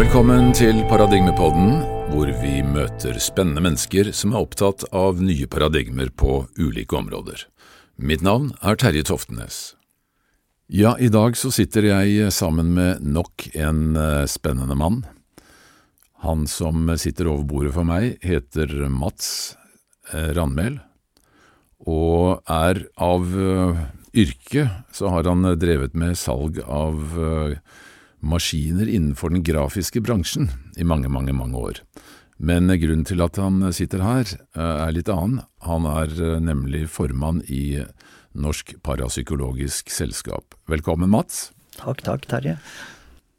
Velkommen til Paradigmepodden, hvor vi møter spennende mennesker som er opptatt av nye paradigmer på ulike områder. Mitt navn er Terje Toftenes. Ja, i dag så sitter jeg sammen med nok en eh, spennende mann. Han som sitter over bordet for meg, heter Mats eh, Randmæl, og er av eh, yrke så har han drevet med salg av maskiner innenfor den grafiske bransjen i mange, mange, mange år. Men grunnen til at han sitter her, er litt annen. Han er nemlig formann i Norsk Parapsykologisk Selskap. Velkommen, Mats. Takk, takk, Terje.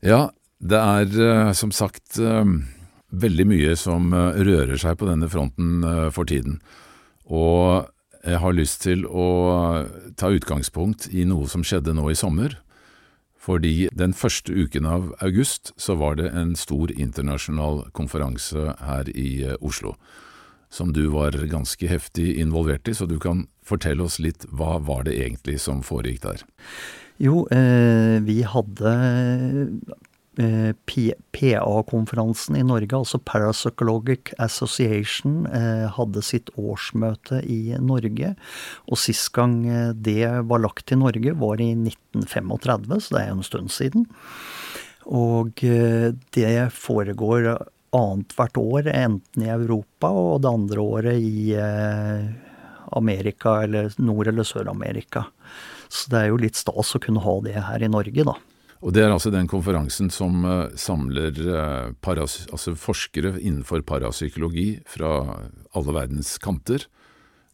Ja, det er som sagt veldig mye som rører seg på denne fronten for tiden. Og jeg har lyst til å ta utgangspunkt i noe som skjedde nå i sommer. Fordi den første uken av august så var det en stor internasjonal konferanse her i Oslo, som du var ganske heftig involvert i, så du kan fortelle oss litt hva var det egentlig som foregikk der? Jo, eh, vi hadde eh, PA-konferansen i Norge, altså Parapsychologic Association, eh, hadde sitt årsmøte i Norge. Og sist gang eh, det var lagt til Norge, var i 1935, så det er jo en stund siden. Og eh, det foregår annethvert år, enten i Europa og det andre året i Amerika, eller Nord- eller Sør-Amerika. Så det er jo litt stas å kunne ha det her i Norge, da. Og Det er altså den konferansen som uh, samler uh, paras, altså forskere innenfor parapsykologi fra alle verdens kanter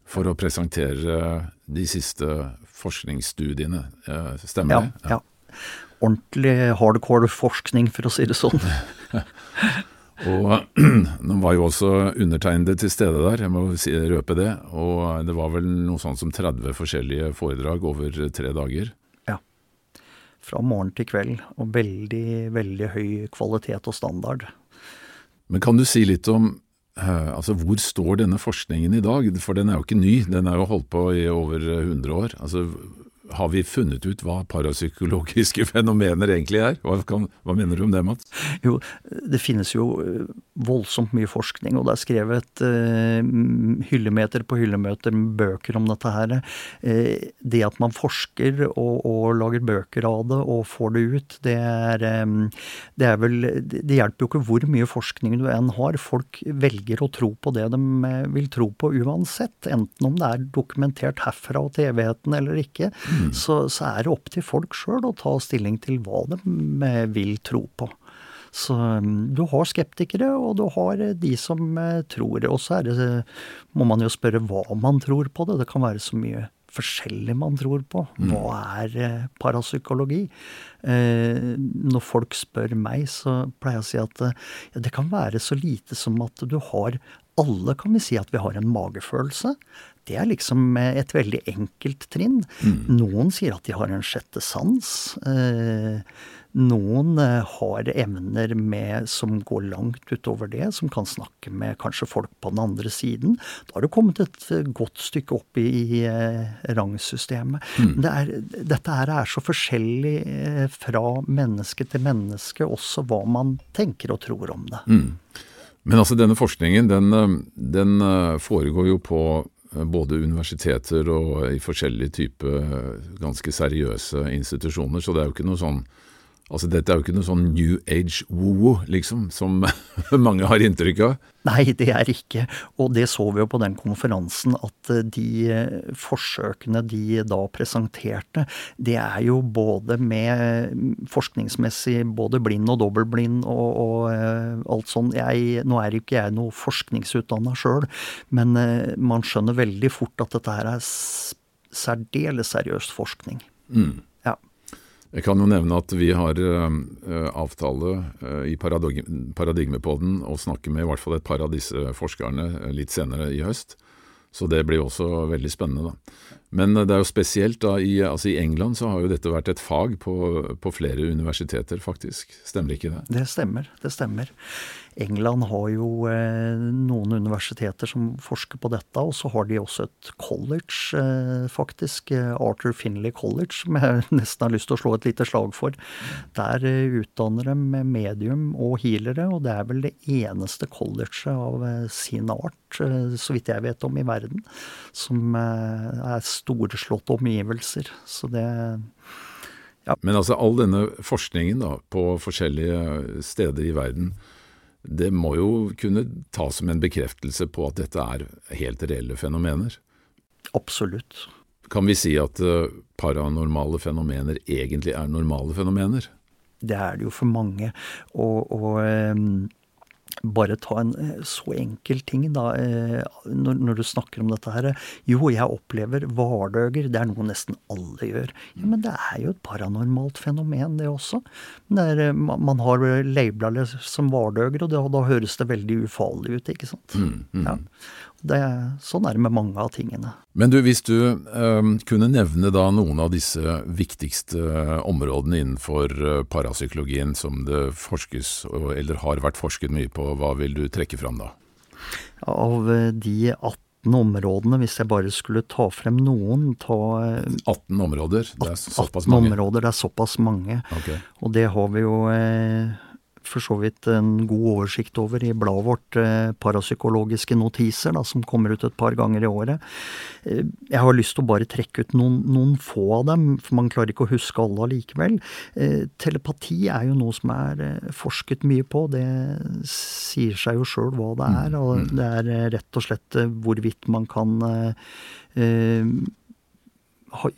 for å presentere uh, de siste forskningsstudiene. stemmer det? Ja. ja. Ordentlig hardcore forskning, for å si det sånn. Og nå var jo også undertegnede til stede der, jeg må si, røpe det. Og det var vel noe sånt som 30 forskjellige foredrag over tre dager fra morgen til kveld, og veldig, veldig høy kvalitet og standard. Men kan du si litt om uh, altså hvor står denne forskningen i dag? For den er jo ikke ny, den er jo holdt på i over 100 år. Altså, har vi funnet ut hva parapsykologiske fenomener egentlig er? Hva, kan, hva, mener du om det, Mats? Jo, det finnes jo eh, voldsomt mye forskning, og det er skrevet eh, hyllemeter på hyllemeter med bøker om dette her. Eh, det at man forsker og, og, lager bøker av det og får det ut, det er, eh, det er vel Det hjelper jo ikke hvor mye forskning du enn har. Folk velger å tro på det de vil tro på uansett, enten om det er dokumentert herfra og til evigheten eller ikke. Mm. Så, så, er det opp til folk sjøl å ta stilling til hva de eh, vil tro på. Så mm, du har skeptikere, og du har eh, de som eh, tror. Og så er det, må man jo spørre hva man tror på det. Det kan være så mye forskjellig man tror på. Mm. Hva er parapsykologi? når folk spør meg, så pleier jeg å si at ja, det kan være så lite som at du har Alle kan vi si at vi har en magefølelse. Det er liksom et veldig enkelt trinn. Mm. Noen sier at de har en sjette sans. Eh, noen eh, har evner med, som går langt utover det, som kan snakke med kanskje folk på den andre siden. Da har du kommet et eh, godt stykke opp i, i rangsystemet. Mm. Det er, dette her er så forskjellig fra menneske til menneske, også hva man tenker og tror om det. Mm. Men altså denne forskningen den, den foregår jo på både universiteter og i forskjellige typer eh, ganske seriøse institusjoner. Så det er jo ikke noe sånn Altså Dette er jo ikke noe sånn new age woo-woo, liksom, som mange har inntrykk av? Nei, det er ikke. Og det så vi jo på den konferansen, at eh, de forsøkene de da presenterte, det er jo både med forskningsmessig både blind og dobbeltblind og, og eh, alt sånn. Jeg, nå er ikke jeg noe forskningsutdanna sjøl, men eh, man skjønner veldig fort at dette her er særdeles seriøst forskning. Mm. Jeg kan jo nevne at vi har uh, avtale uh, i Paradigmepodden å snakke med i hvert fall et par av disse forskerne litt senere i høst. Så det blir også veldig spennende, da. Men det er jo spesielt da i, altså i England så har jo dette vært et fag på, på flere universiteter, faktisk. Stemmer ikke det? Det stemmer, det stemmer. England har jo eh, noen universiteter som forsker på dette, og så har de også et college, eh, faktisk. Arthur Finley College, som jeg nesten har lyst til å slå et lite slag for. Der utdanner de medium og healere, og det er vel det eneste colleget av sin art, så vidt jeg vet om, i verden, som er storslåtte omgivelser. Så det ja. Men altså all denne forskningen da, på forskjellige steder i verden, det må jo kunne tas som en bekreftelse på at dette er helt reelle fenomener? Absolutt. Kan vi si at uh, paranormale fenomener egentlig er normale fenomener? Det er det jo for mange. Og, og um bare ta en eh, så enkel ting, da, eh, når, når, du snakker om dette her. Jo, jeg opplever vardøger. Det er noe nesten alle gjør. Ja, Men det er jo et paranormalt fenomen, det også. Er, eh, man har labla det som vardøger, og det, da høres det veldig ufarlig ut, ikke sant. Mm, mm. Ja. Det, sånn er det med mange av tingene. Men du, hvis du eh, kunne nevne da noen av disse viktigste øh, områdene innenfor øh, parapsykologien som det forskes, eller har vært forsket mye på, hva vil du trekke fram da? Av øh, de 18 områdene, hvis jeg bare skulle ta frem noen ta 18 øh, områder? Det er såpass mange? 18 områder, det er såpass mange. Okay. Og det har vi jo øh, for så vidt en god oversikt over i bladet vårt, eh, Parapsykologiske notiser, da, som kommer ut et par ganger i året. Eh, jeg har lyst til å bare trekke ut noen, noen få av dem, for man klarer ikke å huske alle allikevel. Eh, telepati er jo noe som er forsket mye på. Det sier seg jo sjøl hva det er. Mm, og mm. det er rett og slett hvorvidt man kan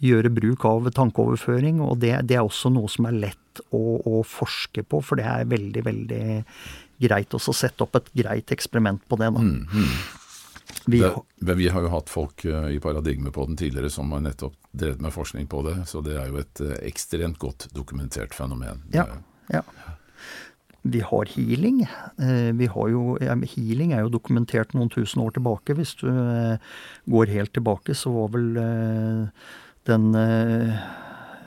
gjøre bruk av tankeoverføring. Og det, det, er også noe som er lett å, å, forske på, for det er veldig, veldig greit også å sette opp et greit eksperiment på det. Mm, mm. Vi, det, vi, har jo hatt folk i paradigme på den tidligere som har nettopp drevet med forskning på det, så det er jo et uh, ekstremt godt dokumentert fenomen. Ja, ja. Vi har healing. Uh, vi har jo, healing er jo dokumentert noen tusen år tilbake. Hvis du går helt tilbake, så var vel den eh,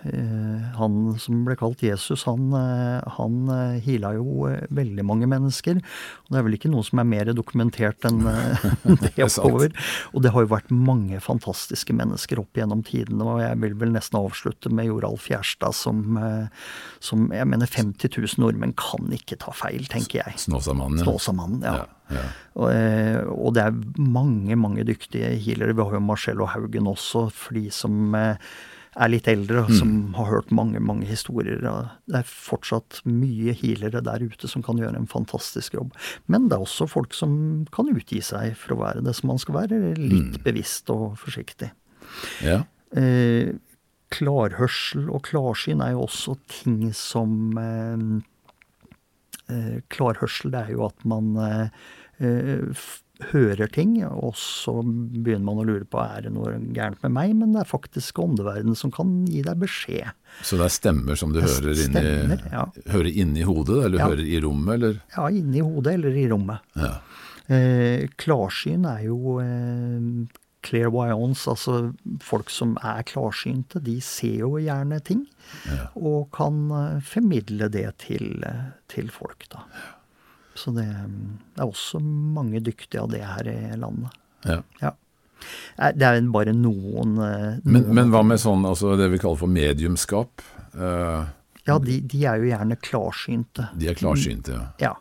eh, han som ble kalt Jesus, han, eh, han hila jo veldig mange mennesker. Og det er vel ikke noe som er mer dokumentert enn det oppover. Og det har jo vært mange fantastiske mennesker opp gjennom tidene. Og jeg vil vel nesten avslutte med Joralf Gjerstad som, som Jeg mener 50 000 nordmenn kan ikke ta feil, tenker jeg. Snåsamannen. Snåsamannen, ja. ja. Ja. Og, eh, og, det er mange, mange dyktige healere. Vi har jo Marcello Haugen også, for de som eh, er litt eldre, og som mm. har hørt mange, mange historier. Det er fortsatt mye healere der ute som kan gjøre en fantastisk jobb. Men det er også folk som kan utgi seg for å være det som man skal være, litt mm. bevisst og forsiktig. Ja. Eh, klarhørsel og klarsyn er jo også ting som eh, eh Klarhørsel det er jo at man eh, Eh, hører ting, og så begynner man å lure på er det noe gærent med meg, men det er faktisk åndeverden som kan gi deg beskjed. Så det er stemmer som du hører, stemmer, inni, ja. hører inni hodet, eller ja. hører i rommet, eller? Ja, inni hodet eller i rommet. Ja. Eh, klarsyn er jo eh, clairvoyance, altså folk som er klarsynte, de ser jo gjerne ting. Ja. Og kan eh, formidle det til, eh, til folk, da. Ja. Så det, er også mange dyktige av det her i landet. Ja. ja. Det er bare noen, eh, noen men, men, hva med sånn, altså det vi kaller for mediumskap? Uh, ja, de, de, er jo gjerne klarsynte. De er klarsynte, ja. ja.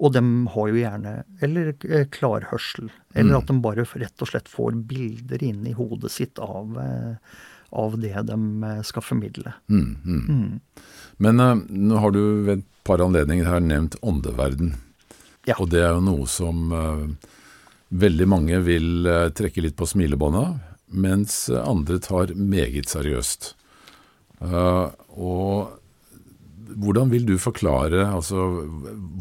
Og de har jo gjerne Eller eh, klarhørsel. Eller mm. at de bare rett og slett får bilder inn i hodet sitt av, av det de skal formidle. Mm, mm. mm. Men uh, nå har du ved par anledninger her nevnt åndeverden. Ja. Og det er jo noe som uh, veldig mange vil uh, trekke litt på smilebåndet av, mens andre tar meget seriøst. Uh, og hvordan vil du forklare, altså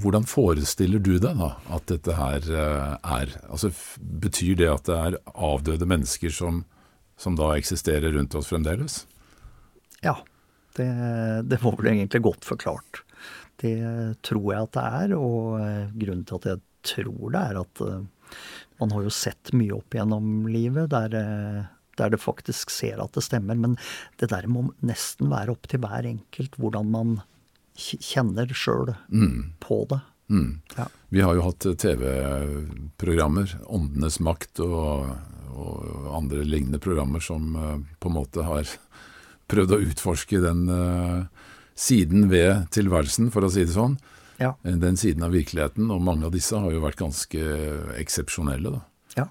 hvordan forestiller du deg da at dette her er? Altså Betyr det at det er avdøde mennesker som, som da eksisterer rundt oss fremdeles? Ja, det, det var vel egentlig godt forklart. Det tror jeg at det er, og eh, grunnen til at jeg tror det, er at eh, man har jo sett mye opp gjennom livet der, eh, der det faktisk ser at det stemmer. Men det der må nesten være opp til hver enkelt hvordan man kjenner sjøl mm. på det. Mm. Ja. Vi har jo hatt TV-programmer, Åndenes makt og, og andre lignende programmer som på en måte har prøvd å utforske den eh, siden ved tilværelsen, for å si det sånn. Ja. Den siden av virkeligheten, og mange av disse har jo vært ganske eksepsjonelle, da. ja.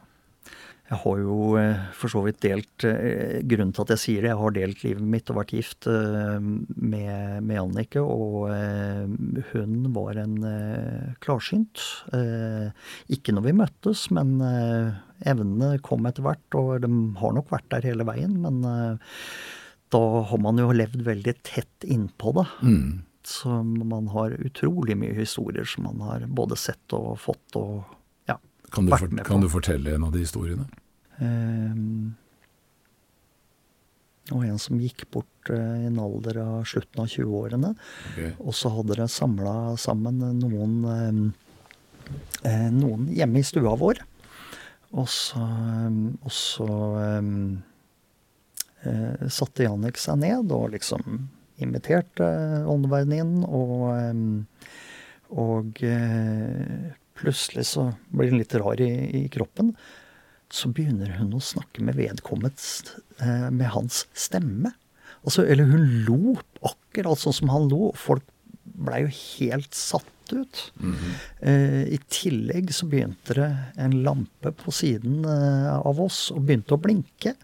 Jeg har jo eh, for så vidt delt eh, Grunnen til at jeg sier det, jeg har delt livet mitt og vært gift eh, med, med Annike, og eh, hun var en eh, klarsynt. Eh, ikke når vi møttes, men eh, evnene kom etter hvert, og de har nok vært der hele veien. Men eh, da har man jo levd veldig tett innpå det. Mm. Så man har utrolig mye historier som man har både sett og fått og ja. Kan, du Vært med på. kan du fortelle en av de historiene? Um, og en som gikk bort eh, i en alder av slutten av 20-årene. Okay. Og så hadde det samla sammen noen, eh, noen hjemme i stua vår. Og så, og så eh, satte Jannik seg ned og liksom inviterte åndeverdenen inn. Og, ehm, og eh, plutselig så blir hun litt rar i, i kroppen. Så begynner hun å snakke med vedkommende eh, med hans stemme. Altså, eller hun lo akkurat sånn som han lo. og Folk blei jo helt satt ut. eh, I tillegg så begynte det en lampe på siden eh, av oss og begynte å blinke.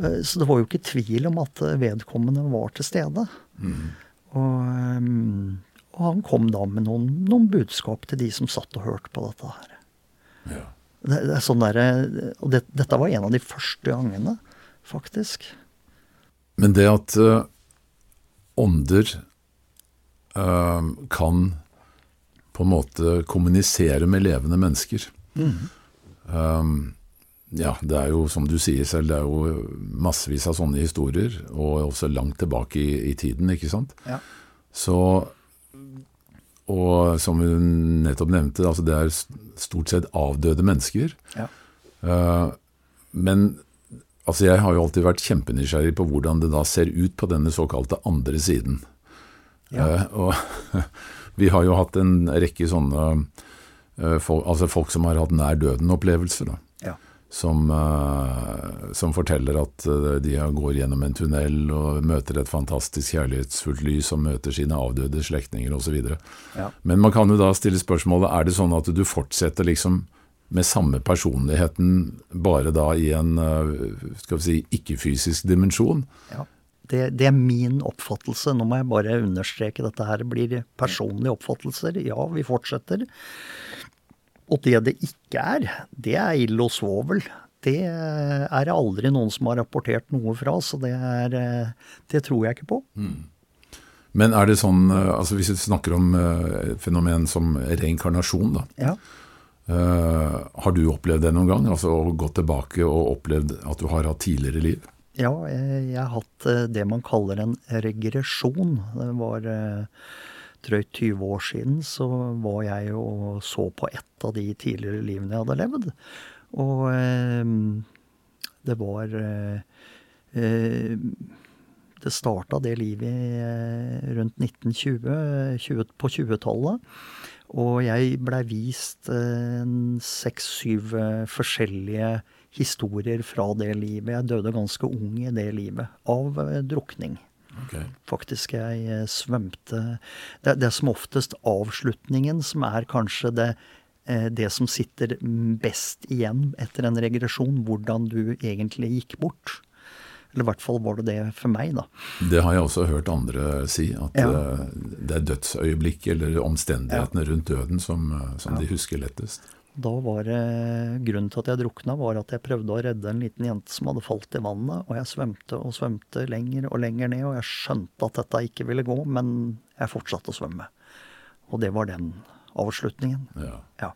Eh, så det var jo ikke tvil om at eh, vedkommende var til stede. Og, ehm, og han kom da med noen, noen budskap til de som satt og hørte på dette her. Ja. Det, det er sånn der, og det, dette var en av de første gangene, faktisk. Men det at uh, ånder uh, kan på en måte kommunisere med levende mennesker Eh, Ja, det er jo som du sier selv, det er jo massevis av sånne historier, og også langt tilbake i, i tiden, ikke sant? Ja. Så Og som vi nettopp nevnte, altså det er stort sett avdøde mennesker. Ja. Uh, men altså jeg har jo alltid vært kjempenysgjerrig på hvordan det da ser ut på denne såkalte andre siden. Ja. Uh, og vi har jo hatt en rekke sånne uh, folk, altså folk som har hatt nær døden-opplevelser. da. Som, eh, som forteller at eh, de går gjennom en tunnel og møter et fantastisk kjærlighetsfullt lys og møter sine avdøde slektninger osv. Ja. Men man kan jo da stille spørsmålet er det sånn at du fortsetter liksom med samme personligheten, bare da i en eh, skal vi si, ikke-fysisk dimensjon? Ja. Det, det er min oppfattelse. Nå må jeg bare understreke dette her blir personlige oppfattelser. Ja, vi fortsetter. Og det det ikke er, det er ild og svovel. Det er det aldri noen som har rapportert noe fra, så det, er, eh, det tror jeg ikke på. Men er det sånn, eh, altså hvis vi snakker om eh, et fenomen som reinkarnasjon, da. Ja. har du opplevd det noen gang? Altså å gå tilbake og opplevd at du har hatt tidligere liv? Ja, jeg, jeg har hatt det man kaller en regresjon. Det var drøyt 20 år siden så var jeg og så på ett av de tidligere livene jeg hadde levd. Og eh, det var eh, eh, Det starta det livet eh, rundt 1920, 20, på 20-tallet. Og jeg blei vist eh, seks-syv forskjellige historier fra det livet. Jeg døde ganske ung i det livet av eh, drukning. Faktisk, jeg eh, svømte det, det er som oftest avslutningen som er kanskje det, eh, det som sitter best igjen etter en regresjon. Hvordan du egentlig gikk bort. Eller i hvert fall var det det for meg, da. Det har jeg også hørt andre si, at Ja. eh, det er dødsøyeblikk eller omstendighetene rundt døden som, som som de husker lettest. Da var det, Grunnen til at jeg drukna, var at jeg prøvde å redde en liten jente som hadde falt i vannet. Og jeg svømte og svømte lenger og lenger ned, og jeg skjønte at dette ikke ville gå, men jeg fortsatte å svømme. Og det var den avslutningen. Ja. Ja.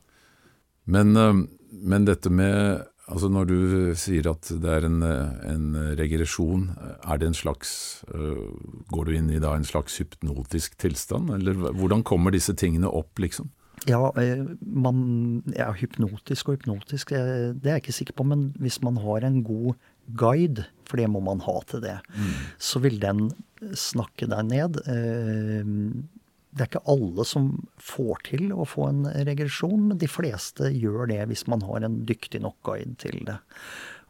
Men, eh, men dette med Altså når du sier at det er en, en regresjon, er det en slags eh, Går du inn i da en slags hypnotisk tilstand, eller hvordan kommer disse tingene opp, liksom? Ja, eh, man ja, Hypnotisk og hypnotisk, eh, det er jeg ikke sikker på. Men hvis man har en god guide, for det må man ha til det, så vil den snakke deg ned. Eh, det er ikke alle som får til å få en regresjon, men de fleste gjør det hvis man har en dyktig nok guide til det.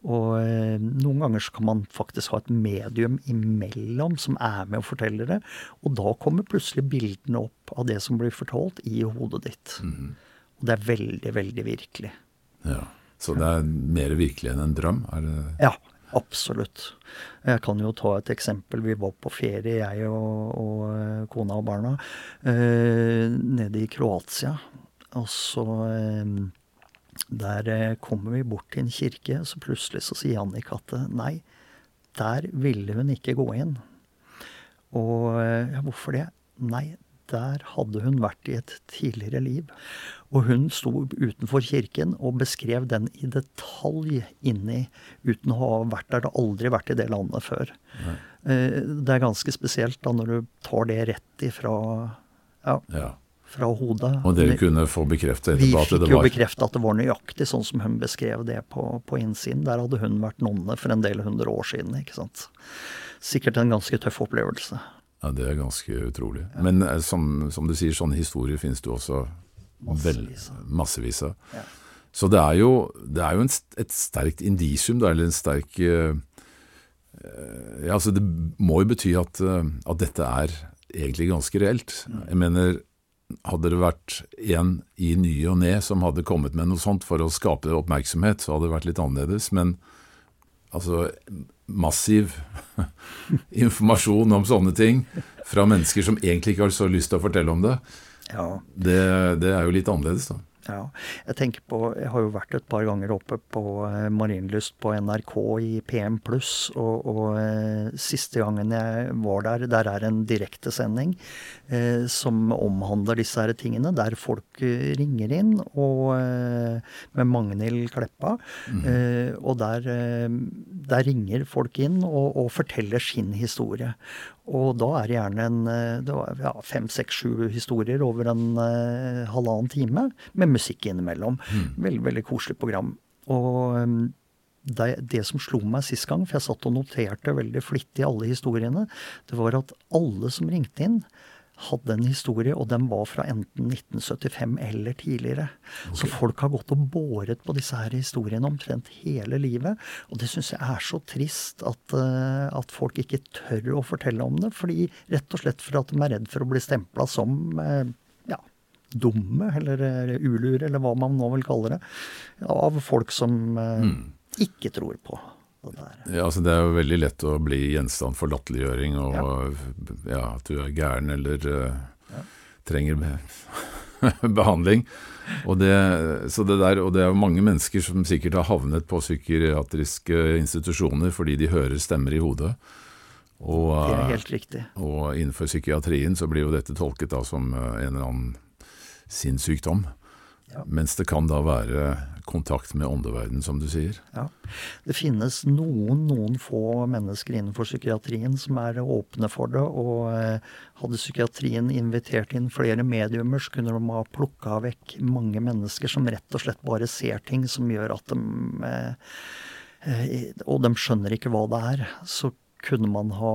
Og eh, noen ganger så kan man faktisk ha et medium imellom som er med og forteller det. Og da kommer plutselig bildene opp av det som blir fortalt, i hodet ditt. Mm. Og det er veldig, veldig virkelig. Ja, Så det er mer virkelig enn en drøm? Er det ja, absolutt. Jeg kan jo ta et eksempel. Vi var på ferie, jeg og, og eh, kona og barna, eh, nede i Kroatia. Og så eh, der eh, kommer vi bort til en kirke, så plutselig så sier Annika at eh, nei, der ville hun ikke gå inn. Og eh, ja, hvorfor det? Nei, der hadde hun vært i et tidligere liv. Og hun sto utenfor kirken og beskrev den i detalj inni, uten å ha vært der og aldri vært i det landet før. Nei. Det er ganske spesielt da når du tar det rett ifra ja. ja fra hodet. Og dere kunne få bekreftet Vi fikk jo bekreftet at det var nøyaktig sånn som hun beskrev det på, på innsiden. Der hadde hun vært nonne for en del hundre år siden. ikke sant. Sikkert en ganske tøff opplevelse. Ja, det er ganske utrolig. Ja. Men eh, som, som, du sier, sånne historier finnes det jo også massevis, massevis av. Ja. Så det er jo, det er jo en, et sterkt indisium, eller en sterk uh, ja, altså Det må jo bety at, at dette er egentlig ganske reelt. Mm. Jeg mener, hadde det vært en i ny og ne som hadde kommet med noe sånt for å skape oppmerksomhet, så hadde det vært litt annerledes. Men altså massiv informasjon om sånne ting fra mennesker som egentlig ikke har så lyst til å fortelle om det, ja. det, det er jo litt annerledes, da. Ja. Jeg tenker på, jeg har jo vært et par ganger oppe på eh, Marienlyst på NRK i PM og, og eh, siste gangen jeg var der, der er en direktesending eh, som omhandler disse her tingene, der folk eh, ringer inn og, eh, med Magnhild Kleppa. Mm. Eh, og der, der, ringer folk inn og, og forteller sin historie. Og da er det gjerne en, det var, ja, fem, seks, sju historier over en uh, halvannen time med musikk innimellom. Mm. Veldig, veldig koselig program. Og um, det, det, som slo meg sist gang, for jeg satt og noterte veldig flittig alle historiene, det var at alle som ringte inn, hadde en historie, og den var fra enten 1975 eller tidligere. Okay. Så folk har gått og båret på disse her historiene omtrent hele livet. Og det syns jeg er så trist at, uh, at, folk ikke tør å fortelle om det. fordi Rett og slett for at de er redd for å bli stempla som uh, ja, dumme eller ulure, eller hva man nå vil kalle det, av folk som mm. ikke tror på ja, altså Det er jo veldig lett å bli gjenstand for latterliggjøring og ja. ja. at du er gæren eller uh, trenger behandling. Og det, så det der, og det er mange mennesker som sikkert har havnet på psykiatriske institusjoner fordi de hører stemmer i hodet. Og, det er helt riktig. Og innenfor psykiatrien så blir jo dette tolket da som eh, en eller annen sinnssykdom. Ja. Mens det kan da være kontakt med åndeverden, som du sier. Ja. Det finnes noen, noen få mennesker innenfor psykiatrien som er åpne for det. Og eh, hadde psykiatrien invitert inn flere mediumer, så kunne de ha plukka vekk mange mennesker som rett og slett bare ser ting som gjør at de eh, eh, Og de skjønner ikke hva det er. Så kunne man ha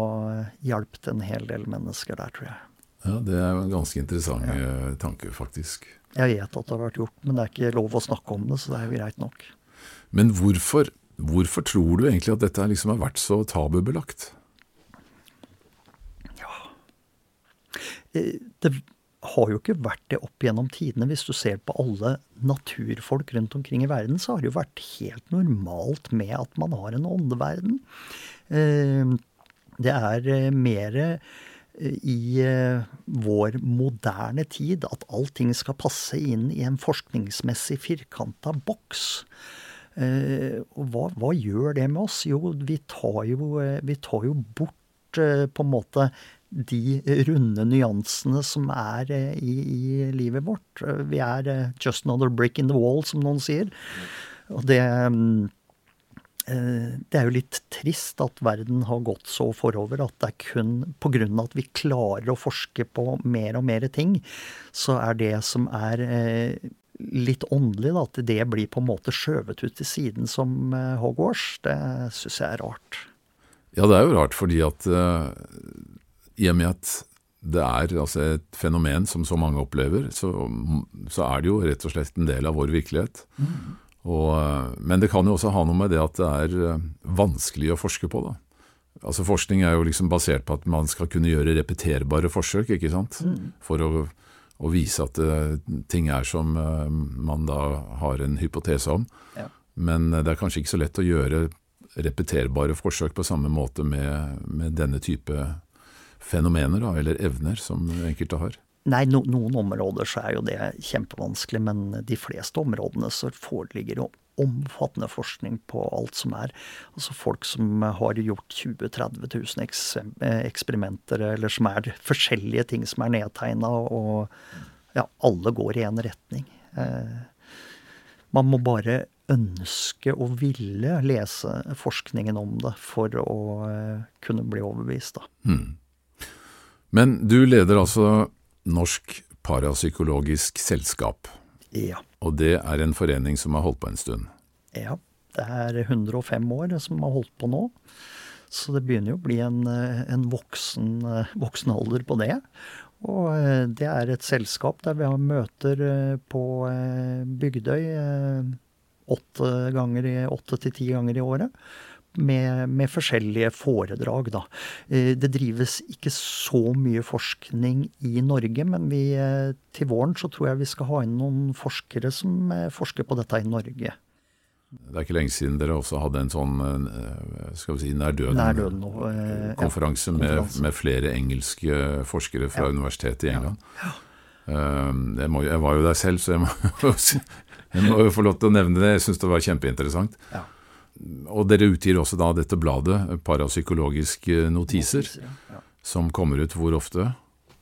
hjulpet en hel del mennesker der, tror jeg. Ja, Det er en ganske interessant ja. tanke, faktisk. Jeg vet at det har vært gjort, men det er ikke lov å snakke om det, så det er jo greit nok. Men hvorfor, hvorfor tror du egentlig at dette liksom har vært så tabubelagt? Ja eh, Det har jo ikke vært det opp gjennom tidene. Hvis du ser på alle naturfolk rundt omkring i verden, så har det jo vært helt normalt med at man har en åndeverden. Eh, det er eh, mer i eh, vår moderne tid at allting skal passe inn i en forskningsmessig firkanta boks. Eh, hva, hva, gjør det med oss? Jo, vi tar jo, eh, vi tar jo bort på en måte de runde nyansene som er i, i, livet vårt. Vi er just another brick in the wall, som noen sier. Og det mm, det er jo litt trist at verden har gått så forover at det er kun pga. at vi klarer å forske på mer og mer ting, så er det som er eh, litt åndelig, da, at det blir på en måte skjøvet ut til siden som eh, Hogwarts, det syns jeg er rart. Ja, det er jo rart, fordi at i og med at det er altså et fenomen som så mange opplever, så, så, er det jo rett og slett en del av vår virkelighet. Mm. Og, men det kan jo også ha noe med det at det er eh, vanskelig å forske på. da. Altså Forskning er jo liksom basert på at man skal kunne gjøre repeterbare forsøk, ikke sant? Mm. For å, å, vise at det, ting er som man da har en hypotese om. Ja. Men det er kanskje ikke så lett å gjøre repeterbare forsøk på samme måte med, med denne type fenomener, da, eller evner, som enkelte har? Nei, no, noen områder så er jo det kjempevanskelig, men de fleste områdene så foreligger jo omfattende forskning på alt som er. Altså folk som har gjort 20 000-30 000 eksperimenter, eller som er forskjellige ting som er nedtegna, og ja, alle går i én retning. Eh, man må bare ønske og ville lese forskningen om det for å eh, kunne bli overbevist, da. Mm. Men du leder altså Norsk Parapsykologisk Selskap. Ja. Og det er en forening som har holdt på en stund? Ja. Det er 105 år som har holdt på nå. Så det begynner jo å bli en, en voksen, voksen, alder på det. Og eh, det er et selskap der vi har møter eh, på eh, Bygdøy åtte ganger i, åtte til ti ganger i året med, med, forskjellige foredrag, da. Eh, det drives ikke så mye forskning i Norge, men vi, eh, til våren så tror jeg vi skal ha inn noen forskere som eh, forsker på dette i Norge. Det er ikke lenge siden dere også hadde en sånn skal vi si, nærdøden-konferanse ja, med, med, flere engelske forskere fra ja. universitetet i England. Ja. Jeg, må, jeg, var jo der selv, så jeg må, jeg må jo få lov til å nevne det. Jeg syns det var kjempeinteressant. Ja og dere utgir også da dette bladet, Parapsykologiske notiser, ja. som kommer ut hvor ofte?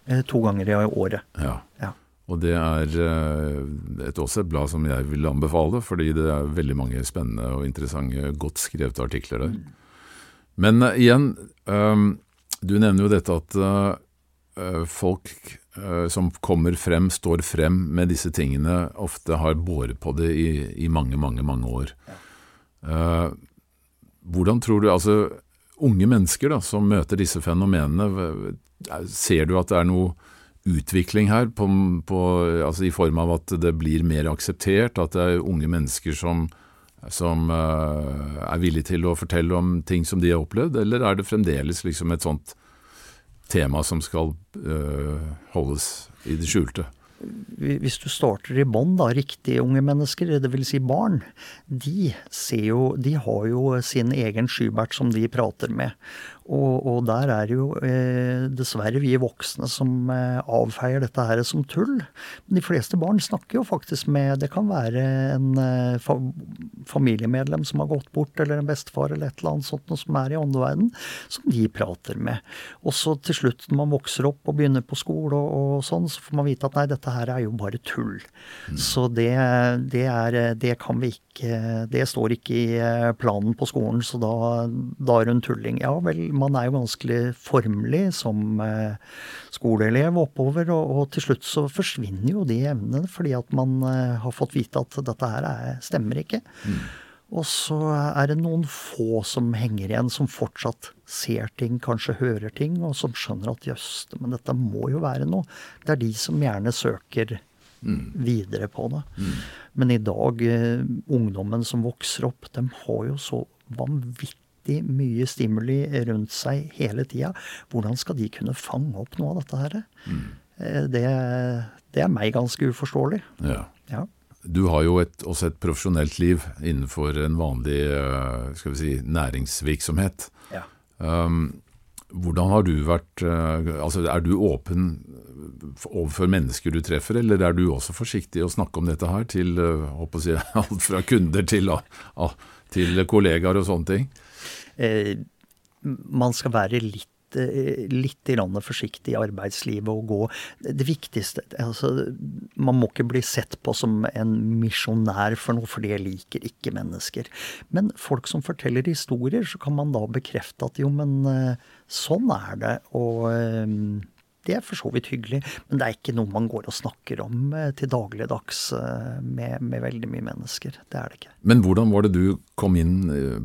Eh, to ganger i året. Ja. ja. Og det er eh, et, også et blad som jeg vil anbefale, fordi det er veldig mange spennende og interessante, godt skrevet artikler der. Mm. Men igjen, um, du nevner jo dette at folk som kommer frem, står frem med disse tingene, ofte har båret på det i, i mange, mange, mange år. Ja. Uh, hvordan tror du altså Unge mennesker da, som møter disse fenomenene, ser du at det er noe utvikling her på, på, altså i form av at det blir mer akseptert, at det er unge mennesker som, som uh, er villige til å fortelle om ting som de har opplevd, eller er det fremdeles liksom et sånt tema som skal uh, holdes i det skjulte? Hvis du starter i bånn, da, riktige unge mennesker, dvs. Si barn, de, jo, de har jo sin egen Skybert som de prater med. Og, og, der er det jo eh, dessverre vi voksne som eh, avfeier dette her som tull. Men de fleste barn snakker jo faktisk med Det kan være en eh, fa familiemedlem som har gått bort, eller en bestefar eller et eller annet sånt noe som er i åndeverden, som de prater med. Og så til slutt, når man vokser opp og begynner på skole og, og sånn, så får man vite at nei, dette her er jo bare tull. Mm. Så det, det, er Det kan vi ikke Det står ikke i eh, planen på skolen, så da, da er hun tulling. Ja vel man er jo vanskelig formelig som eh, skoleelev oppover, og, og, til slutt så forsvinner jo de evnene fordi at man eh, har fått vite at dette her er, stemmer ikke. Mm. Og så er det noen få som henger igjen, som fortsatt ser ting, kanskje hører ting, og som skjønner at jøss, men dette må jo være noe. Det er de som gjerne søker mm. videre på det. Mm. Men i dag, eh, ungdommen som vokser opp, de har jo så vanvittig vanvittig mye stimuli rundt seg hele tida. Hvordan skal de kunne fange opp noe av dette her? Mm. Det, det, er meg ganske uforståelig. Ja. ja. Du har jo et, også et profesjonelt liv innenfor en vanlig eh, skal vi si, næringsvirksomhet. Ja. Um, hvordan har du vært eh, altså Er du åpen overfor mennesker du treffer, eller er du også forsiktig å snakke om dette her til si, alt fra kunder til, til kollegaer og sånne ting? Eh, man skal være litt eh, litt forsiktig i arbeidslivet og gå Det viktigste altså, Man må ikke bli sett på som en misjonær for noe, for det liker ikke mennesker. Men folk som forteller historier, så kan man da bekrefte at jo, men eh, sånn er det. Og det er for så vidt hyggelig, men det er ikke noe man går og snakker om eh, til dagligdags eh, med, med, veldig mye mennesker. Det er det ikke. Men hvordan var det du kom inn eh,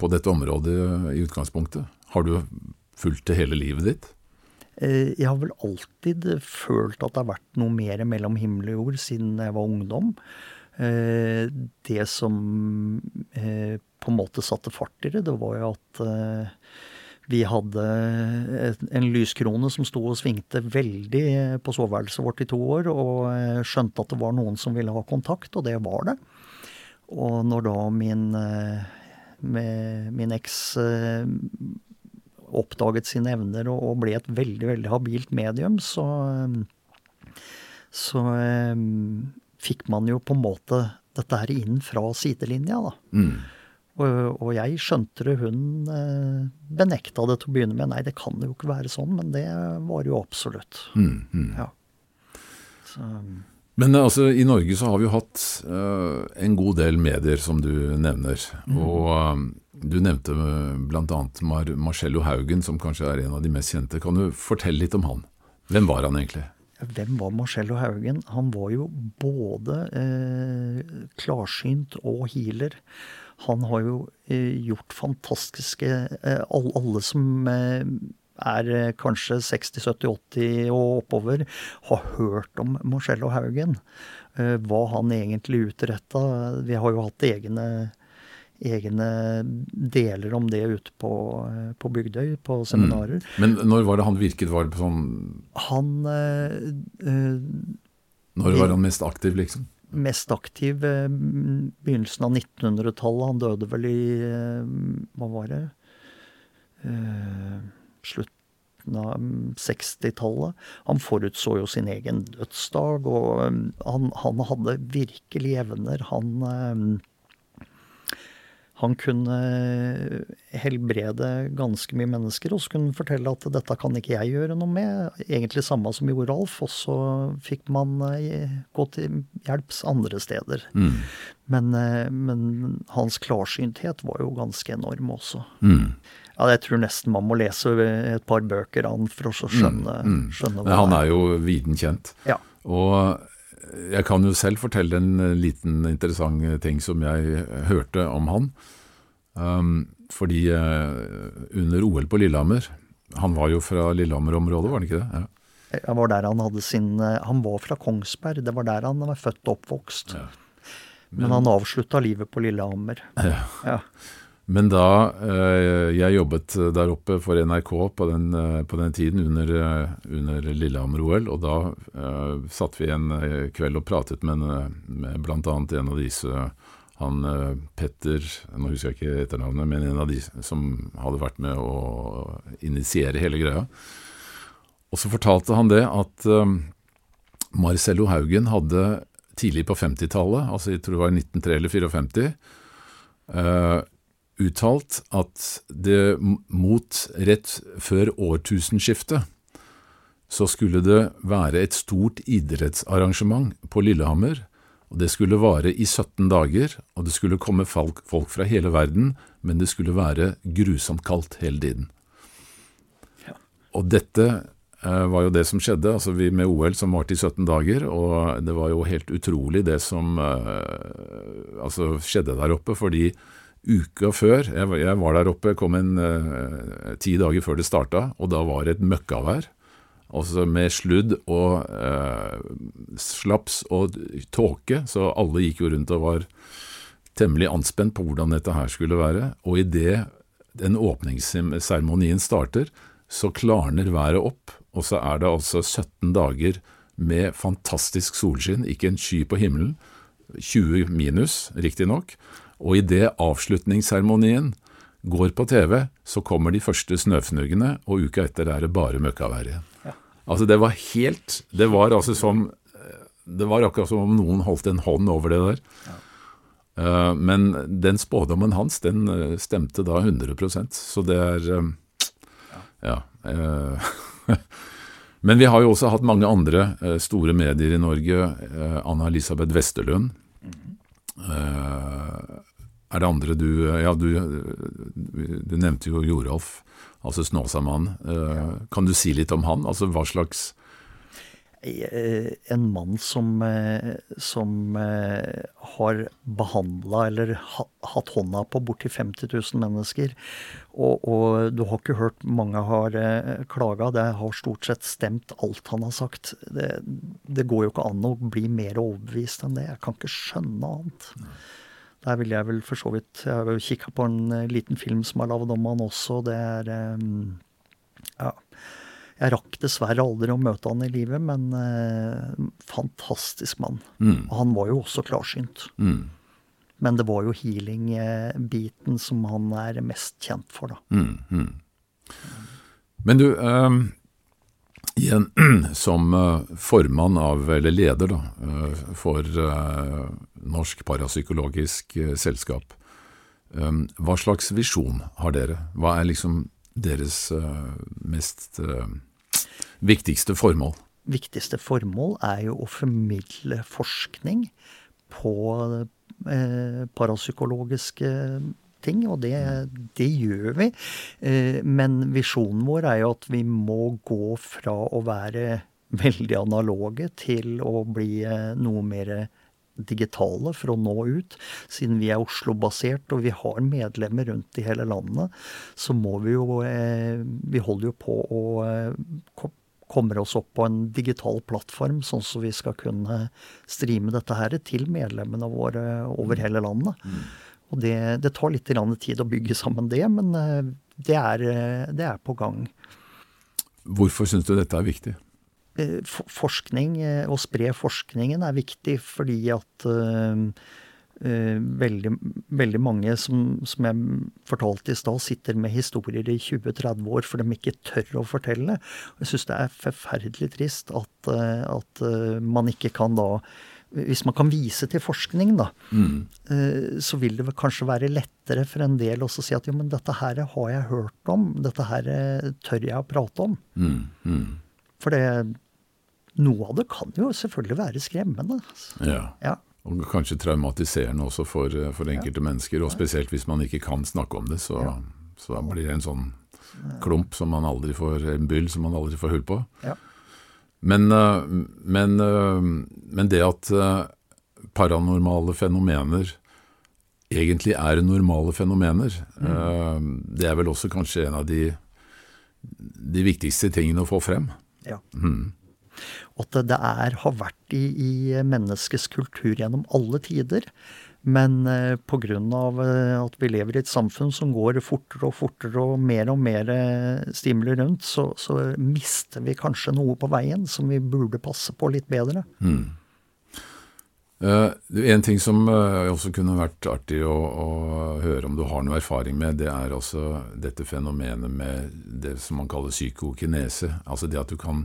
på dette området i utgangspunktet? Har du fulgt det hele livet ditt? Jeg har vel alltid følt at det har vært noe mer mellom himmel og jord siden jeg var ungdom. Det som på en måte satte fart i det, det var jo at vi hadde en lyskrone som sto og svingte veldig på soveværelset vårt i to år, og skjønte at det var noen som ville ha kontakt, og det var det. Og når da min, min eks oppdaget sine evner og, ble et veldig, veldig habilt medium, så, så fikk man jo på en måte dette her inn fra sidelinja, da. Mm. Og, og, jeg skjønte det, hun eh, benekta det til å begynne med. Nei, det kan jo ikke være sånn, men det var jo absolutt. Mm, mm. Ja. Så, men eh, altså, i Norge så har vi jo hatt uh, en god del medier, som du nevner. Mm. Og um, du nevnte bl.a. Mar Marcello Haugen, som kanskje er en av de mest kjente. Kan du fortelle litt om han? Hvem var han egentlig? Hvem var Marcello Haugen? Han var jo både eh, klarsynt og healer. Han har jo eh, gjort fantastiske eh, alle, som er eh, kanskje 60-70-80 og oppover, har hørt om Marcello Haugen. Hva han egentlig utretta. Vi har jo hatt egne, egne deler om det ute på, på Bygdøy, på seminarer. Mm. Men når var det han virket? Var det sånn Han øh, Når var han mest aktiv, liksom? Mest aktiv begynnelsen av 1900-tallet. Han døde vel i Hva var det? Uh, slutten av 60-tallet. Han forutså jo sin egen dødsdag, og han, han hadde virkelig evner. Han, han kunne helbrede ganske mye mennesker, og så kunne han fortelle at dette kan ikke jeg gjøre noe med. Egentlig samme som gjorde Alf, og så fikk man uh, gå til hjelps andre steder. Mm. Men, uh, men, hans klarsynthet var jo ganske enorm også. Mm. Ja, jeg tror nesten man må lese et par bøker av han for å skjønne, mm, mm. skjønne hva Han er jo viden kjent. Ja. Og jeg kan jo selv fortelle en liten interessant ting som jeg hørte om han. Um, fordi uh, under OL på Lillehammer Han var jo fra Lillehammer-området, var han ikke det? Ja. Jeg var der han hadde sin eh, Han var fra Kongsberg. Det var der han var født og oppvokst. Ja. Men, Men, han avslutta livet på Lillehammer. Ja. ja. Men da eh, jeg jobbet der oppe for NRK på den, eh, på den tiden, under, eh, under Lillehammer-OL, og da uh, satt vi en kveld og pratet med, med bl.a. en av disse han Petter Nå husker jeg ikke etternavnet, men en av de som hadde vært med å initiere hele greia. Og så fortalte han det at um, Marcello Haugen hadde tidlig på 50-tallet, altså jeg tror det var 1903 eller 54, uh, uttalt at det mot rett før årtusenskiftet så skulle det være et stort idrettsarrangement på Lillehammer, og det skulle vare i 17 dager, og det skulle komme folk, fra hele verden, men det skulle være grusomt kaldt hele tiden. Og dette eh, var jo det som skjedde, altså vi med OL som varte i 17 dager, og det var jo helt utrolig det som eh, altså skjedde der oppe, fordi uka før jeg, jeg, var der oppe, kom en uh, ti dager før det starta, og da var det et møkkavær. Altså med sludd og uh, slaps og tåke, så alle gikk jo rundt og var temmelig anspent på hvordan dette her skulle være. Og idet den åpningsseremonien starter, så klarner været opp, og så er det altså 17 dager med fantastisk solskinn, ikke en sky på himmelen. 20 minus, riktignok. Og idet avslutningsseremonien går på TV, så kommer de første snøfnuggene, og uka etter er det bare møkkavær igjen. Ja. Altså det var helt Det var altså som Det var akkurat som om noen holdt en hånd over det der. Ja. Uh, men den spådommen hans, den uh, stemte da 100% så det er um, Ja. Uh, men vi har jo også hatt mange andre store medier i Norge. Anna Elisabeth Westerlund. Mm -hmm. Er det andre du Ja, du, du nevnte jo Jorolf, altså Snåsamannen. Eh, kan du si litt om han? Altså hva slags Eh, en mann som, eh, som eh, har behandla eller hatt hånda på borti 50 000 mennesker. Og, og, du har ikke hørt mange har klaga. Det har stort sett stemt alt han har sagt. Det, det, går jo ikke an å bli mer overbevist enn det. Jeg kan ikke skjønne annet. Der vil jeg vel for så vidt Jeg har jo kikka på en liten film som er lagd om han også. Det er ja, jeg rakk dessverre aldri å møte han i livet, men eh, fantastisk mann. Mm. Og han var jo også klarsynt. Mm. Men det var jo healing-biten som han er mest kjent for, da. Mm, mm. men du, eh, igjen, som formann av, eller leder, da, uh, for eh, Norsk Parapsykologisk Selskap, hva slags visjon har dere? Hva er liksom deres mest viktigste formål? Viktigste formål er jo å formidle forskning på eh, parapsykologiske ting, og det, det gjør vi. Eh, men visjonen vår er jo at vi må gå fra å være veldig analoge til å bli eh, noe mer digitale for å nå ut. Siden vi er Oslo-basert og vi har medlemmer rundt i hele landet, så må vi jo Vi holder jo på å kommer oss opp på en digital plattform, sånn så vi skal kunne streame dette her til medlemmene våre over mm. hele landet. Mm. Og det, det, tar litt tid å bygge sammen det, men eh, det er, eh, det er på gang. Hvorfor syns du dette er viktig? Eh, forskning, å spre forskningen er viktig fordi at veldig, veldig, mange som, som, jeg fortalte i stad, sitter med historier i 20-30 år for de ikke tør å fortelle. Og jeg syns det er forferdelig trist at, eh, at, eh, man ikke kan da hvis man kan vise til forskning, da, mm. så vil det kanskje være lettere for en del å si at jo, men dette her har jeg hørt om, dette her tør jeg å prate om. Mm. Mm. For det, noe av det kan jo selvfølgelig være skremmende. Ja. ja. Og kanskje traumatiserende også for, eh, for enkelte ja. mennesker. Og spesielt hvis man ikke kan snakke om det, så, ja. så blir det en sånn klump som man aldri får, en byll som man aldri får hull på. Ja. Men, eh, men, eh, men, det at paranormale fenomener egentlig er normale fenomener, mm. det er vel også kanskje en av de, de viktigste tingene å få frem. Ja. Mm. Og at det er, har vært i, i menneskets kultur gjennom alle tider. Men eh, pga. Eh, at vi lever i et samfunn som går fortere og fortere og mer og mer eh, stimuli rundt, så, så, mister vi kanskje noe på veien som vi burde passe på litt bedre. Mm. Uh, en ting som uh, også kunne vært artig å, å, høre om du har noe erfaring med, det er også dette fenomenet med det som man kaller psykokinese. Altså det at du kan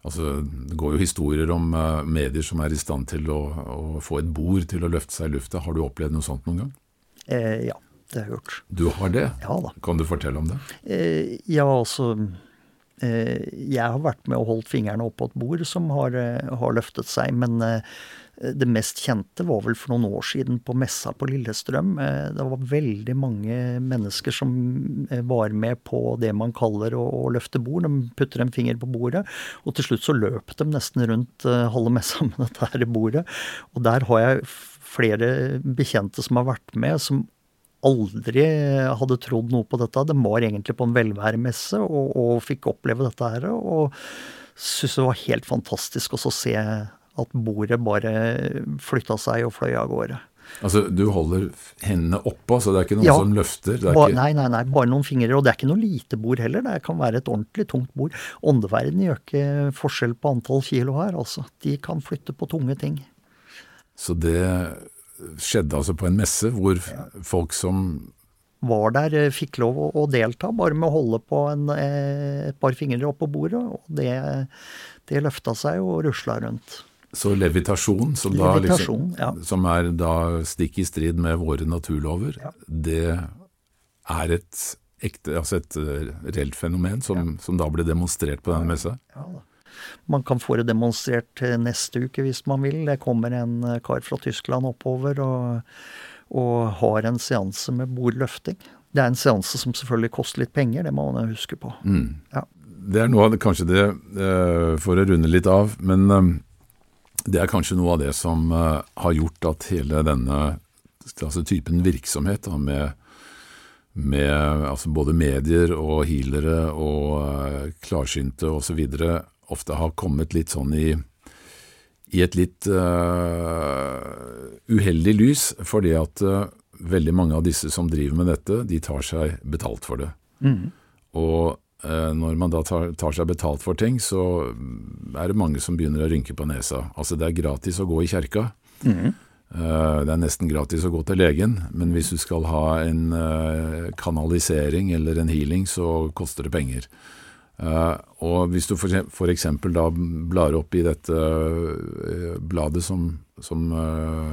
Altså, det går jo historier om uh, medier som er i stand til å, å, få et bord til å løfte seg i lufta. Har du opplevd noe sånt noen gang? Eh, ja, det har jeg gjort. Du har det? Ja da. Kan du fortelle om det? Eh, ja, altså eh, Jeg har vært med og holdt fingrene oppå et bord som har, eh, har løftet seg, men eh, det mest kjente var vel for noen år siden på messa på Lillestrøm. Eh, det var veldig mange mennesker som eh, var med på det man kaller å, løfte bord. De putter en finger på bordet, og til slutt så løp de nesten rundt eh, halve messa med dette her bordet. Og der har jeg flere bekjente som har vært med, som aldri hadde trodd noe på dette. De var egentlig på en velværemesse og, og fikk oppleve dette her. Og syntes det var helt fantastisk å se at bordet bare flytta seg og fløy av gårde. Altså, Du holder hendene oppå, så det er ikke noen ja, som løfter? Ba, nei, nei, nei, bare noen fingre. Og det er ikke noe lite bord heller. Det kan være et ordentlig tungt bord. Åndeverdenen gjør ikke forskjell på antall kilo her, altså. De kan flytte på tunge ting. Så det skjedde altså på en messe hvor ja. folk som var der, eh, fikk lov å, delta, bare med å holde på en, eh, et par fingre oppå bordet. Og det, det løfta seg og rusla rundt. Så levitasjon, som, levitasjon, liksom, ja. som er da stikk i strid med våre naturlover, ja. det er et ekte, altså et eh, reelt fenomen som, ja. som, da ble demonstrert på denne messa? Ja, man kan få det demonstrert neste uke hvis man vil. Det kommer en eh, kar fra Tyskland oppover og, og har en seanse med bordløfting. Det er en seanse som selvfølgelig koster litt penger, det må man huske på. Mm. Ja det er noe av det, kanskje det, for å runde litt av, men det er kanskje noe av det som uh, har gjort at hele denne altså typen virksomhet da, med, med altså både medier og healere og uh, klarsynte osv. ofte har kommet litt sånn i, i et litt uh, uheldig lys, fordi at uh, veldig mange av disse som driver med dette, de tar seg betalt for det. Mm. Og når man da tar, tar, seg betalt for ting, så er det mange som begynner å rynke på nesa. Altså det er gratis å gå i kjerka. Mm. Det er nesten gratis å gå til legen, men hvis du skal ha en kanalisering eller en healing, så koster det penger. Og hvis du f.eks. da blar opp i dette bladet som, som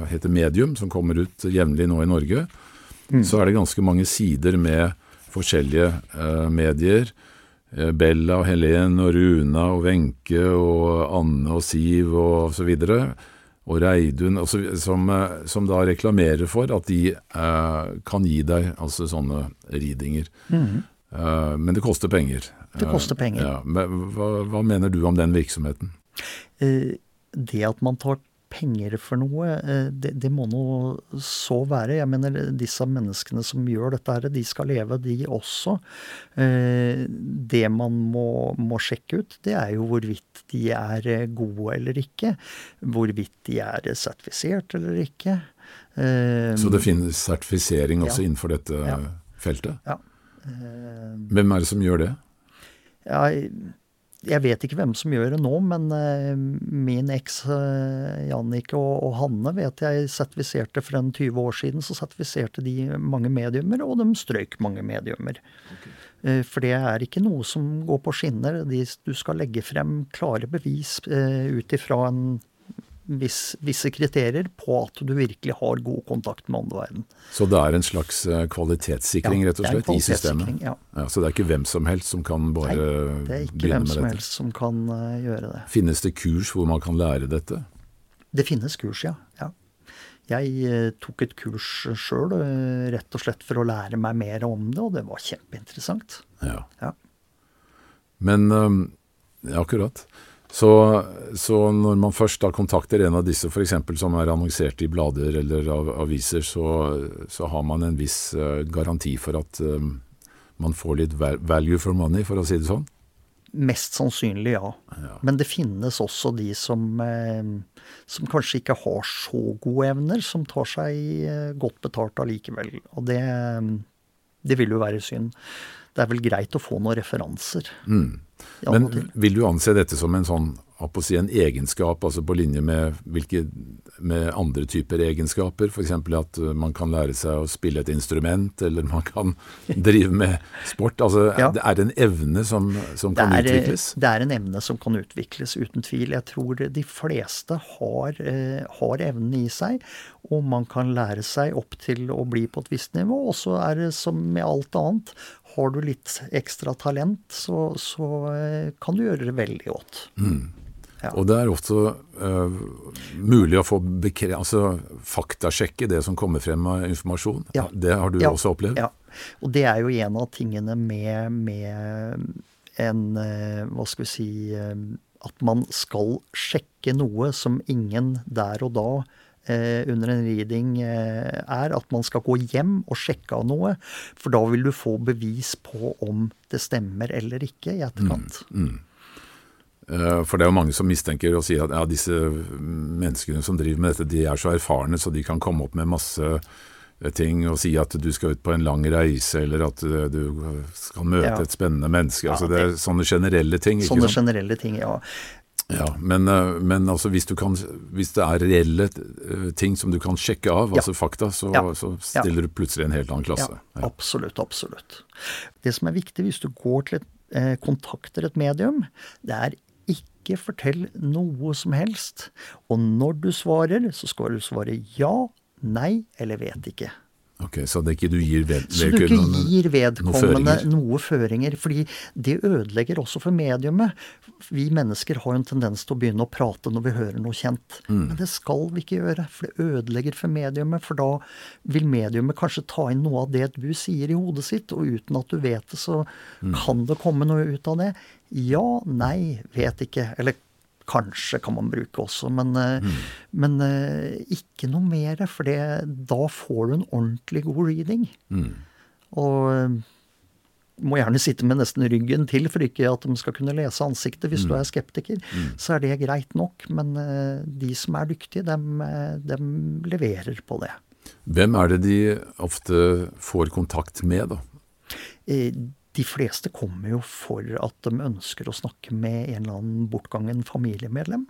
heter Medium, som kommer ut jevnlig nå i Norge, mm. så er det ganske mange sider med forskjellige medier. Bella og Helen og Runa og Wenche og Anne og Siv og så videre. Og Reidun, og så, som, som, da reklamerer for at de kan gi deg altså sånne ridinger. Mm. men det koster penger. Det koster penger. Ja, hva, hva, mener du om den virksomheten? Eh, det at man tar penger for noe, eh, det, det, må nå så være. Jeg mener disse menneskene som gjør dette her, de skal leve, de også. Eh, det man må, må sjekke ut, det er jo hvorvidt de er gode eller ikke. Hvorvidt de er sertifisert eller ikke. Så det finnes sertifisering også ja. innenfor dette ja. feltet? Ja. Hvem er det som gjør det? Ja, jeg vet ikke hvem som gjør det nå, men uh, min eks uh, Jannicke og, og, Hanne vet jeg sertifiserte for en 20 år siden. Så sertifiserte de mange mediumer, og de strøyk mange mediumer. Okay. Uh, for det er ikke noe som går på skinner. De, du skal legge frem klare bevis ut ifra en viss, visse kriterier på at du virkelig har god kontakt med åndeverden. Så det er en slags eh, kvalitetssikring ja, rett og slett i systemet? Ja. ja. Så det er ikke hvem som helst som kan bare begynne med dette? det er ikke hvem som helst som kan uh, gjøre det. Finnes det kurs hvor man kan lære dette? Det finnes kurs, ja. ja. Jeg uh, tok et kurs sjøl, rett og slett for å lære meg mer om det, og det var kjempeinteressant. Ja. ja. Men um, akkurat. Så, så, når man først da kontakter en av disse f.eks. som er annonsert i blader eller av, aviser, så, så, har man en viss uh, garanti for at um, man får litt value for money, for å si det sånn? Mest sannsynlig, ja. ja. Men det finnes også de som, eh, som, kanskje ikke har så gode evner, som tar seg eh, godt betalt allikevel. Og det, det vil jo være synd. Det er vel greit å få noen referanser. Mm. Men vil du anse dette som en sånn si, en egenskap, altså på linje med, hvilke, med andre typer egenskaper? F.eks. at uh, man kan lære seg å spille et instrument, eller man kan drive med sport. Altså, ja. Er det en evne som, som kan er, utvikles? Det er en evne som kan utvikles, uten tvil. Jeg tror de fleste har, eh, har evnen i seg, og man kan lære seg opp til å bli på et visst nivå. Og så er det som med alt annet, har du litt ekstra talent, så, så eh, kan du gjøre det veldig godt. Mm. Ja. Og det er ofte uh, mulig å få altså, faktasjekke det som kommer frem av informasjon. Ja. Det har du ja. også opplevd? Ja. Og det er jo en av tingene med, med en uh, Hva skal vi si uh, At man skal sjekke noe som ingen der og da under en reading er at man skal gå hjem og sjekke av noe. For da vil du få bevis på om det stemmer eller ikke i etterkant. Mm, mm. Eh, for det er jo mange som mistenker og sier at ja, disse menneskene som driver med dette, de er så erfarne så de kan komme opp med masse eh, ting og si at du skal ut på en lang reise, eller at eh, du skal møte ja. et spennende menneske. altså Det er sånne generelle ting. ikke Sånne sant? generelle ting, ja. Ja, men, men altså hvis, kan, hvis, det er reelle ting som du kan sjekke av, ja. altså fakta, så, ja. så stiller du plutselig en helt annen klasse. Ja, absolutt, absolutt. Det som er viktig hvis du går til et, eh, kontakter et medium, det er ikke fortell noe som helst. Og når du svarer, så skal du svare ja, nei eller vet ikke. Ok, Så det ikke du gir ved, Så du ikke noen- gir noen vedkommende føringer? noe føringer. Fordi det ødelegger også for mediumet. Vi mennesker har jo en tendens til å begynne å prate når vi hører noe kjent. Mm. Men det skal vi ikke gjøre, for det ødelegger for mediumet. For da vil mediumet kanskje ta inn noe av det du sier i hodet sitt, og uten at du vet det, så Mm. kan det komme noe ut av det. Ja, nei, vet ikke. Eller kanskje kan man bruke også, men, eh, Mm. men eh, ikke noe mer. For det, da får du en ordentlig god reading. Mm. Og eh, må gjerne sitte med nesten ryggen til for ikke at de skal kunne lese ansiktet hvis du er skeptiker. Så er det greit nok. Men de som er dyktige, dem, dem leverer på det. Hvem er det de ofte får kontakt med, da? De fleste kommer jo for at de ønsker å snakke med en eller annen bortgangen familiemedlem.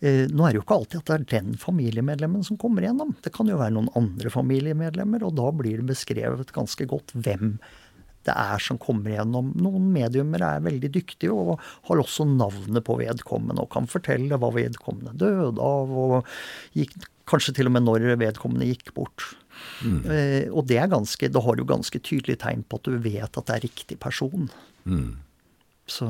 Eh, Nå er det jo ikke alltid at det er den familiemedlemmen som kommer igjennom. Det kan jo være noen andre familiemedlemmer, og da blir det beskrevet ganske godt hvem det er som kommer gjennom. Noen mediumer er veldig dyktige og har også navnet på vedkommende og kan fortelle hva vedkommende døde av, og gikk, kanskje til og med når vedkommende gikk bort. Eh, og det er ganske, da har du ganske tydelig tegn på at du vet at det er riktig person. Så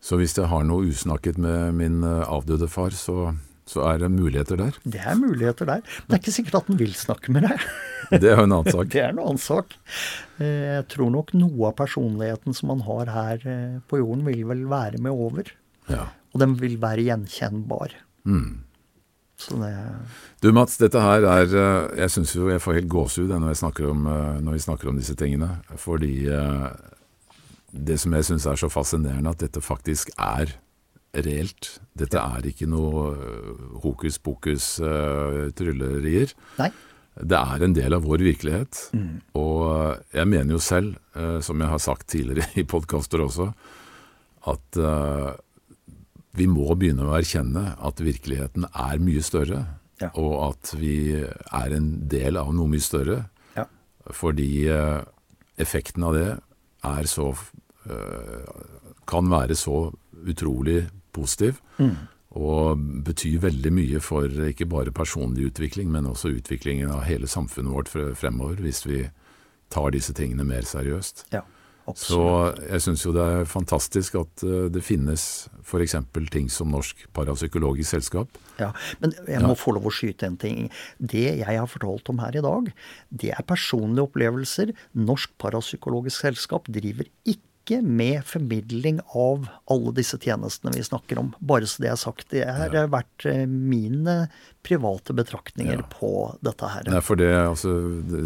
Så hvis jeg har noe usnakket med min eh, avdøde far, så, så er det muligheter der. det er muligheter der. Men det er ikke sikkert at den vil snakke med deg. Det er jo en annen sak. Det er en annen sak. Eh, Jeg tror nok noe av personligheten som man har her eh, på jorden, vil vel være med over. Ja. Og den vil være gjenkjennbar. Mm. Så det Du Mats, dette her er eh, Jeg syns jo jeg får helt gåsehud når, når vi snakker om disse tingene. Fordi det som jeg syns er så fascinerende, at dette faktisk er reelt. Dette er ikke noe eh, hokus pokus uh, tryllerier. Nei. Det er en del av vår virkelighet. Og eh, jeg mener jo selv, uh, som jeg har sagt tidligere i podkaster også, at uh, vi må begynne å erkjenne at virkeligheten er mye større. Ja. Og at vi er en del av noe mye større. Ja. Fordi effekten av det er så Kan være så utrolig positiv. Og betyr veldig mye for ikke bare personlig utvikling, men også utviklingen av hele samfunnet vårt fremover, hvis vi tar disse tingene mer seriøst. Ja. Så jeg syns jo det er fantastisk at eh, det finnes f.eks. ting som Norsk Parapsykologisk Selskap. Ja, Men jeg Ja. må få lov å skyte en ting. Det jeg har fortalt om her i dag, det er personlige opplevelser. Norsk Parapsykologisk Selskap driver ikke med formidling av alle disse tjenestene vi snakker om. Bare så det er sagt. Det har vært eh, mine private betraktninger Ja. på dette her. Nei, for det, altså,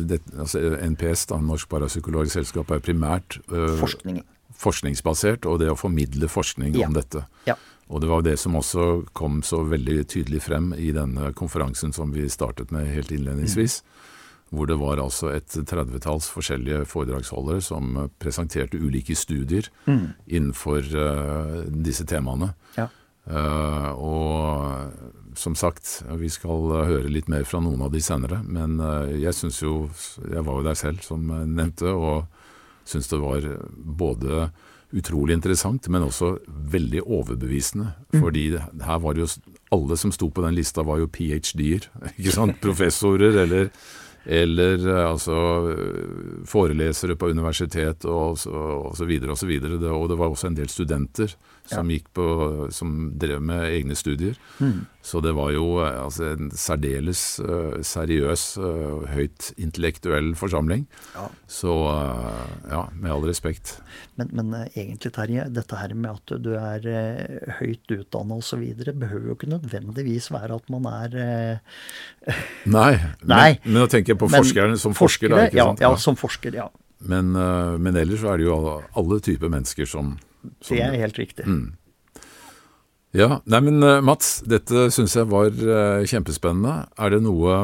det, altså NPS, da, Norsk Parapsykologisk Selskap, er primært øh, Forskning. forskningsbasert, og det å formidle forskning Ja. om dette. Ja. Og det var det som også kom så veldig tydelig frem i denne konferansen som vi startet med helt innledningsvis. Hvor det var altså et tredvetalls forskjellige foredragsholdere som presenterte ulike studier innenfor uh, disse temaene. Ja. Uh, og som sagt, vi skal høre litt mer fra noen av de senere. Men uh, jeg syns jo Jeg var jo der selv, som jeg nevnte, og syns det var både utrolig interessant, men også veldig overbevisende. Fordi her var det jo Alle som sto på den lista, var jo ph.d.-er. Ikke sant? Professorer eller eller eh, altså forelesere på universitet og så, og så videre og så videre. Det, og det var også en del studenter som, gikk på, som drev med egne studier. Så det var jo eh, altså, en særdeles uh, seriøs, uh, høyt intellektuell forsamling. Ja. Så uh, ja, med all respekt. Men, men egentlig, Terje, dette her med at du er høyt utdanna osv., behøver jo ikke nødvendigvis være at man er Nei, Nei. Men, nå tenker jeg på men forskeren som forsker, da. ikke ja, sant? Ja, som forsker, ja. Men, men ellers så er det jo alle, alle typer mennesker som Det er helt riktig. Mm. Ja, nei men eh, Mats, dette syns jeg var eh, kjempespennende. Er det noe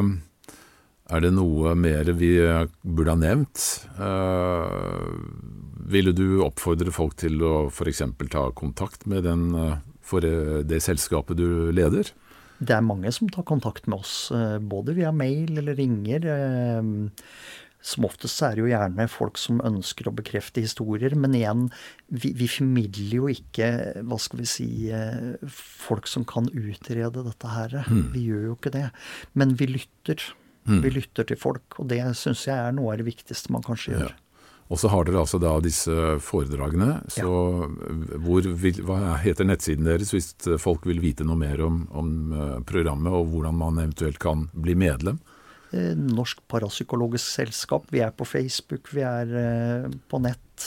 er det noe mer vi eh, burde ha nevnt? Eh, ville du oppfordre folk til å f.eks. ta kontakt med den, for det selskapet du leder? Det er mange som tar kontakt med oss, både via mail eller ringer. Som oftest er det jo gjerne folk som ønsker å bekrefte historier. Men igjen, vi, vi formidler jo ikke, hva skal vi si, eh, folk som kan utrede dette her. Vi gjør jo ikke det. Men vi lytter. Mm. Vi lytter til folk, og det syns jeg er noe av det viktigste man kanskje gjør. Ja. Og så har dere altså da disse foredragene. Så ja. hvor vil, hva heter nettsiden deres hvis folk vil vite noe mer om, om eh, programmet, og hvordan man eventuelt kan bli medlem? Eh, Norsk Parapsykologisk Selskap. Vi er på Facebook, vi er eh, på nett.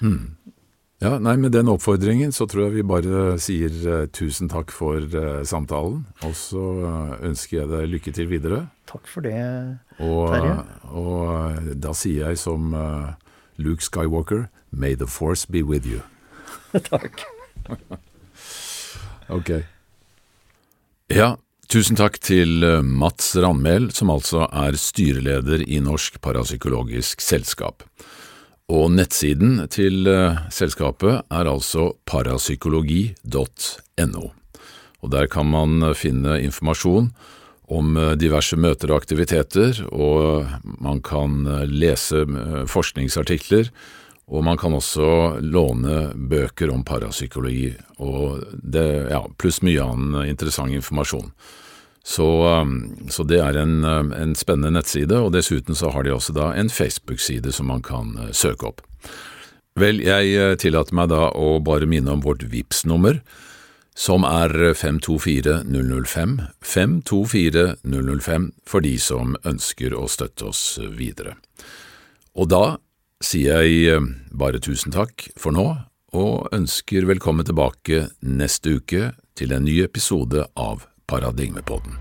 Hmm. Ja, nei, Med den oppfordringen så tror jeg vi bare sier uh, tusen takk for samtalen. Og så ønsker jeg deg lykke til videre. Takk for det, Terje. Og, og da sier jeg som Luke Skywalker, may the force be with you. takk. ok. Ja, tusen takk til Mats Randmæl, som altså er styreleder i Norsk Parapsykologisk Selskap. Og nettsiden til uh, selskapet er altså parapsykologi.no. Og Der kan man eh, finne informasjon om diverse møter og aktiviteter, og man kan lese forskningsartikler, og man kan også låne bøker om parapsykologi, og det, ja, pluss mye annen interessant informasjon. Så, um, så, det er en, um, en, spennende nettside, og dessuten så har de også da en Facebook-side som man kan uh, søke opp. Vel, jeg uh, tillater meg da å bare minne om vårt vips nummer som er 524005, 524005 for de som ønsker å støtte oss videre. Og da sier jeg eh, bare tusen takk for nå, og ønsker velkommen tilbake neste uke til en ny episode av Paradigmepodden.